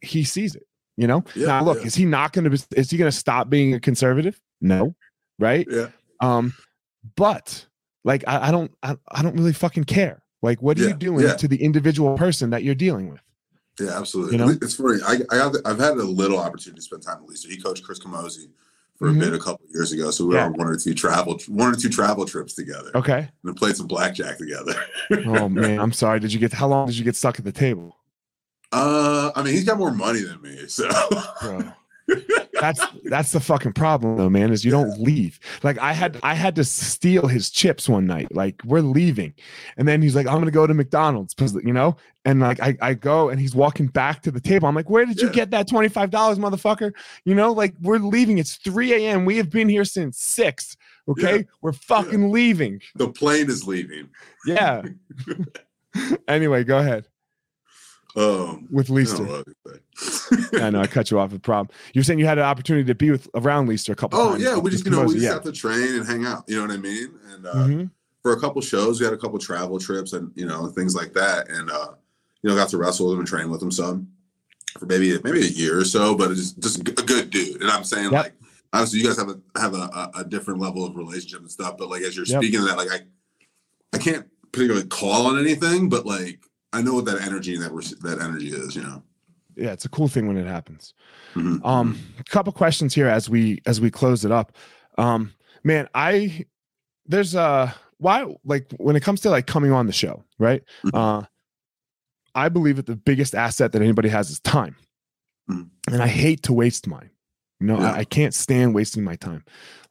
he sees it. You know, Yeah, now look, yeah. is he not going to? Is he going to stop being a conservative? No, right? yeah Um, but like, I, I don't, I, I don't really fucking care. Like, what are Yeah, you doing to the individual person that you're dealing with? Yeah, absolutely. You know? It's funny. I, I have, I've had a little opportunity to spend time with Lisa. He coached Chris Camozzi for a Mhm. bit a couple years ago. So we were Yeah. on one or two travel one or two travel trips together. Okay. And played some blackjack together. Oh man, I'm sorry. Did you get how long did you get stuck at the table? Uh, I mean, he's got more money than me, so Bro. That's that's the fucking problem though, man, is you don't leave. Like I had I had to steal his chips one night. Like we're leaving. And then he's like, I'm gonna go to McDonald's, 'cause, you know, and like I, I go and he's walking back to the table. I'm like, where did you get that $25, motherfucker? You know, like we're leaving. It's 3 a.m. We have been here since six. Okay. Yeah. We're fucking leaving. the plane is leaving. Yeah. anyway, go ahead Um, with I Leister. don't know what to say. I know I cut you off with problem. You're saying you had an opportunity to be with around Leister a couple Oh times. yeah, we just you know we just yeah. have to train and hang out. You know what I mean? And uh, Mhm. for a couple shows, we had a couple travel trips and you know things like that. And uh, you know got to wrestle with him and train with him some for maybe maybe a year or so. But it's just, just a good dude. And I'm saying Yep. like obviously you guys have a have a, a, a different level of relationship and stuff. But like as you're Yep. speaking of that, like I I can't particularly call on anything, but like I know what that energy that that energy is. You know. Yeah, it's a cool thing when it happens. Mhm. Um, a couple questions here as we as we close it up. Um, man, I there's a why like when it comes to like coming on the show, right? Mhm. Uh I believe that the biggest asset that anybody has is time. Mhm. And I hate to waste mine. You know, Yeah. I, I can't stand wasting my time.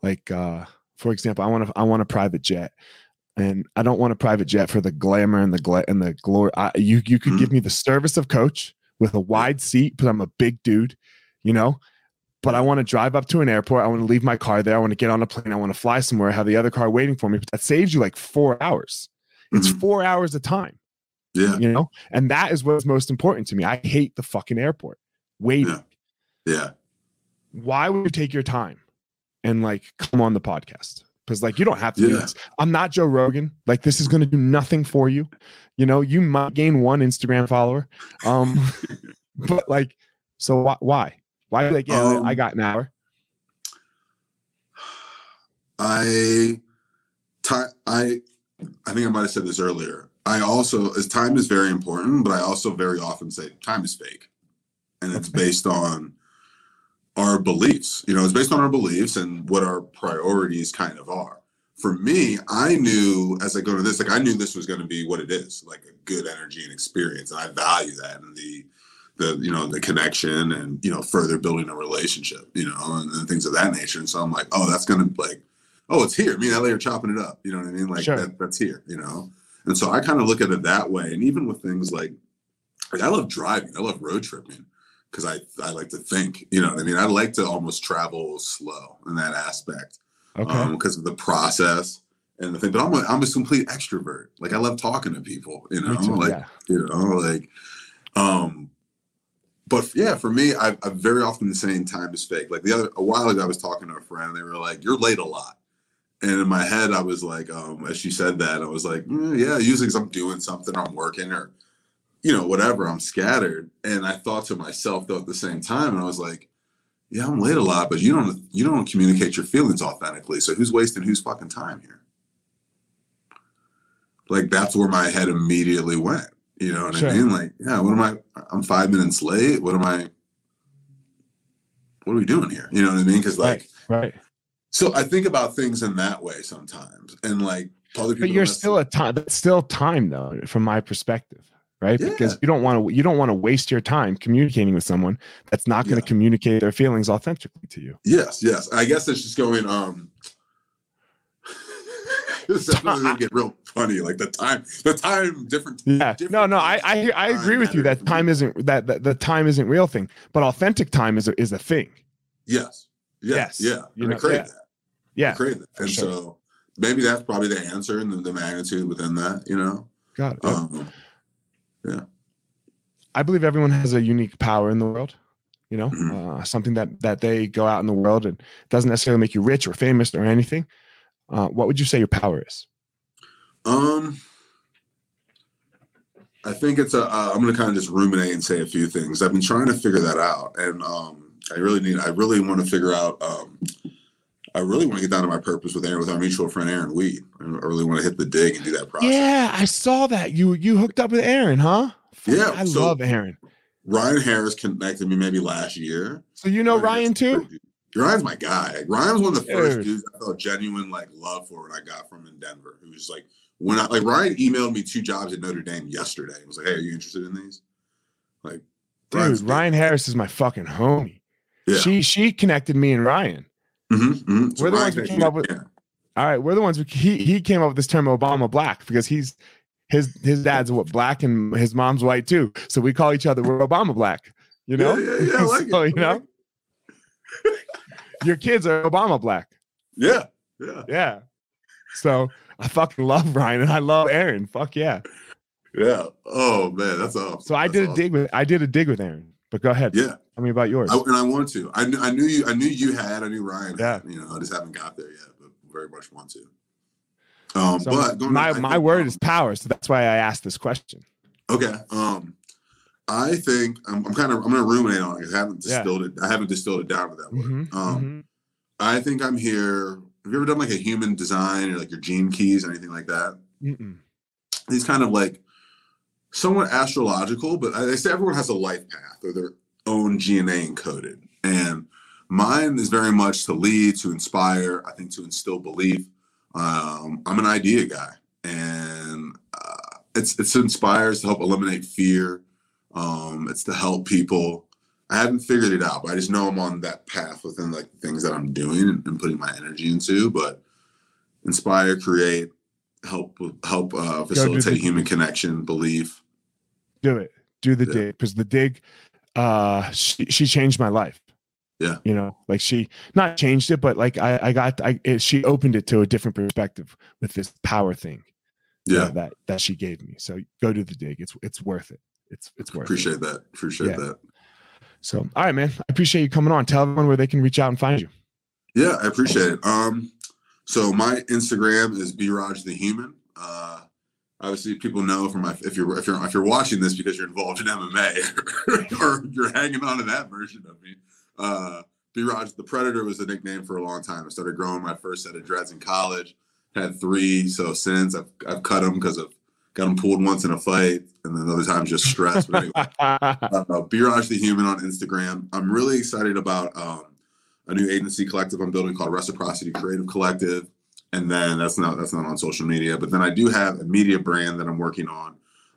Like uh for example, I want to I want a private jet. And I don't want a private jet for the glamour and the gla- and the glory. I, you you could Mhm. give me the service of coach with a wide seat because I'm a big dude, you know. But I want to drive up to an airport. I want to leave my car there. I want to get on a plane. I want to fly somewhere. I have the other car waiting for me. But that saves you like four hours. It's Mhm. four hours of time, Yeah. you know. And that is what's most important to me. I hate the fucking airport waiting. Yeah. Yeah. Why would you take your time and like come on the podcast? Because like you don't have to do this. I'm not Joe Rogan. Like this is going to do nothing for you. You know, you might gain one Instagram follower. Um, but like, so why? Why? Why? Like, yeah, Um, I got an hour. I, I, I think I might have said this earlier. I also, as time is very important, but I also very often say time is fake, and it's based on our beliefs. You know, it's based on our beliefs and what our priorities kind of are. For me, I knew as I go to this, like I knew this was going to be what it is, like a good energy and experience, and I value that and the, the you know the connection and you know further building a relationship, you know, and, and things of that nature. And so I'm like, oh, that's going to like oh, it's here. Me and LA are chopping it up. You know what I mean? Like Sure. that, that's here, you know? And so I kind of look at it that way. And even with things like, like I love driving, I love road tripping because I, I like to think, you know what I mean? I like to almost travel slow in that aspect Okay. because of the process and the thing. But I'm a, I'm a complete extrovert. Like I love talking to people, you know, too, like, yeah. you know, like, um, but yeah, for me, I, I'm very often the same time is fake. Like the other, a while ago, I was talking to a friend. They were like, "You're late a lot," and in my head, I was like, um, as she said that, I was like, "Mm, "Yeah, usually 'cause I'm doing something, I'm working, or you know, whatever. I'm scattered." And I thought to myself though at the same time, and I was like, "Yeah, I'm late a lot, but you don't, you don't communicate your feelings authentically. So who's wasting whose fucking time here?" Like that's where my head immediately went. You know what Sure. I mean? Like, yeah, what am I? I'm five minutes late. What am I? What are we doing here? You know what I mean? Because like, Right. so I think about things in that way sometimes, and like other people. But you're still a time. That's still time, though, from my perspective, right? Because you don't want to. You don't want to waste your time communicating with someone that's not going to Yeah. communicate their feelings authentically to you. Yes, yes. I guess it's just going. Um, this is gonna get real funny. Like the time, the time different. Yeah. different No, no. I I, I agree with you that time isn't that, that the time isn't real thing, but authentic time is a, is a thing. Yes, yes, Yes. yeah. You And I crave yeah. that. I Yeah. crave that, and sure. so maybe that's probably the answer and the, the magnitude within that. You know. Got it. Um, I believe everyone has a unique power in the world. You know, Mhm. uh, something that that they go out in the world and doesn't necessarily make you rich or famous or anything. Uh, what would you say your power is? Um, I think it's a. Uh, I'm going to kind of just ruminate and say a few things. I've been trying to figure that out, and um, I really need. I really want to figure out. Um, I really want to get down to my purpose with Aaron, with our mutual friend Aaron Weed. I really want to hit the dig and do that process. Yeah, I saw that you you hooked up with Aaron, huh? Yeah, I so- love Aaron. Ryan Harris connected me maybe last year. So you know Ryan Ryan too? Ryan's my guy. Ryan's one of the first dudes I felt genuine like love for when I got from in Denver. Who's like when I like Ryan emailed me two jobs at Notre Dame yesterday. He was like, "Hey, are you interested in these?" Like, Dude, Ryan's- Ryan Harris is my fucking homie. Yeah. She she connected me and Ryan. Mhm, mhm. We're the ones who came up with- yeah. All right, we're the ones who he he came up with this term Obama black because he's his his dad's what black and his mom's white too. So we call each other we're Obama black. You know? Yeah, yeah, yeah. Like so, it. you know, your kids are Obama black. Yeah, yeah, Yeah. So I fucking love Ryan and I love Aaron. Fuck yeah. yeah. Oh man, that's awesome. So I That's did a awesome. dig with I did a dig with Aaron. But go ahead. Yeah, Tell me about yours. I, and I want to. I knew, I knew you. I knew you had. I knew Ryan. Yeah. Had, you know, I just haven't got there yet, but very much want to. Um, So but going my I my think, word um, is power. So that's why I asked this question. Okay. Um, I think I'm, I'm kind of I'm gonna ruminate on it. I haven't Yeah. distilled it. I haven't distilled it down to that word. Mhm, Um, mhm. I think I'm here. Have you ever done like a human design or like your gene keys or anything like that? Mm-mm. These kind of like somewhat astrological, but I, they say everyone has a life path or their own DNA encoded, and mine is very much to lead, to inspire. I think to instill belief. Um, I'm an idea guy, and uh, it's it's inspires to help eliminate fear. Um, it's to help people. I haven't figured it out, but I just know I'm on that path within like things that I'm doing and, and putting my energy into. But inspire, create, help help uh, facilitate human connection, belief. do it do the Yeah. dig because the dig uh she, she changed my life Yeah. you know like she not changed it but like i i got i it, she opened it to a different perspective with this power thing Yeah, uh, that that she gave me so go do the dig it's it's worth it it's it's worth it appreciate that. Appreciate Yeah. that. so all right man i appreciate you coming on tell everyone where they can reach out and find you Yeah, I appreciate it. Um, so my Instagram is braj the human. Uh, obviously, people know from my if you're if you're if you're watching this because you're involved in MMA or you're hanging on to that version of me. Uh, braj the Predator was a nickname for a long time. I started growing my first set of dreads in college. Had three, so since I've I've cut them because I've got them pulled once in a fight, and then other times just stress. But anyway, uh, Biraj the Human on Instagram. I'm really excited about um, a new agency collective I'm building called Reciprocity Creative Collective, and then that's not that's not on social media. But then I do have a media brand that I'm working on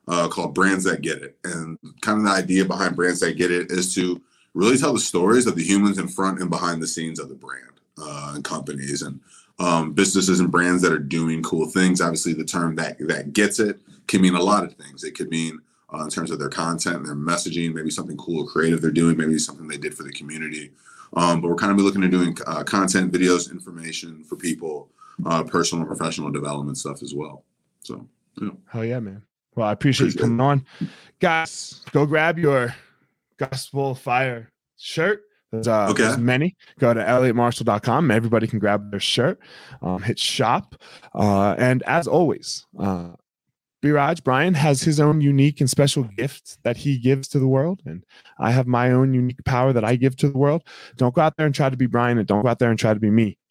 uh, called Brands That Get It, and kind of the idea behind Brands That Get It is to really tell the stories of the humans in front and behind the scenes of the brand uh, and companies and um, businesses and brands that are doing cool things. Obviously, the term that that gets it can mean a lot of things. It could mean uh, in terms of their content, their messaging, maybe something cool or creative they're doing, maybe something they did for the community. Um, but we're kind of looking at doing uh, content, videos, information for people, uh, personal and professional development stuff as well. So, Hell yeah, man. Well, I appreciate you Appreciate coming on. Guys, go grab your Gospel Fire shirt. There's, uh, Okay. there's many. Go to elliottmarshall.com. Everybody can grab their shirt. Um, hit shop. Uh, and as always, uh, Biraj Brian has his own unique and special gift that he gives to the world. And I have my own unique power that I give to the world. Don't go out there and try to be Brian and don't go out there and try to be me.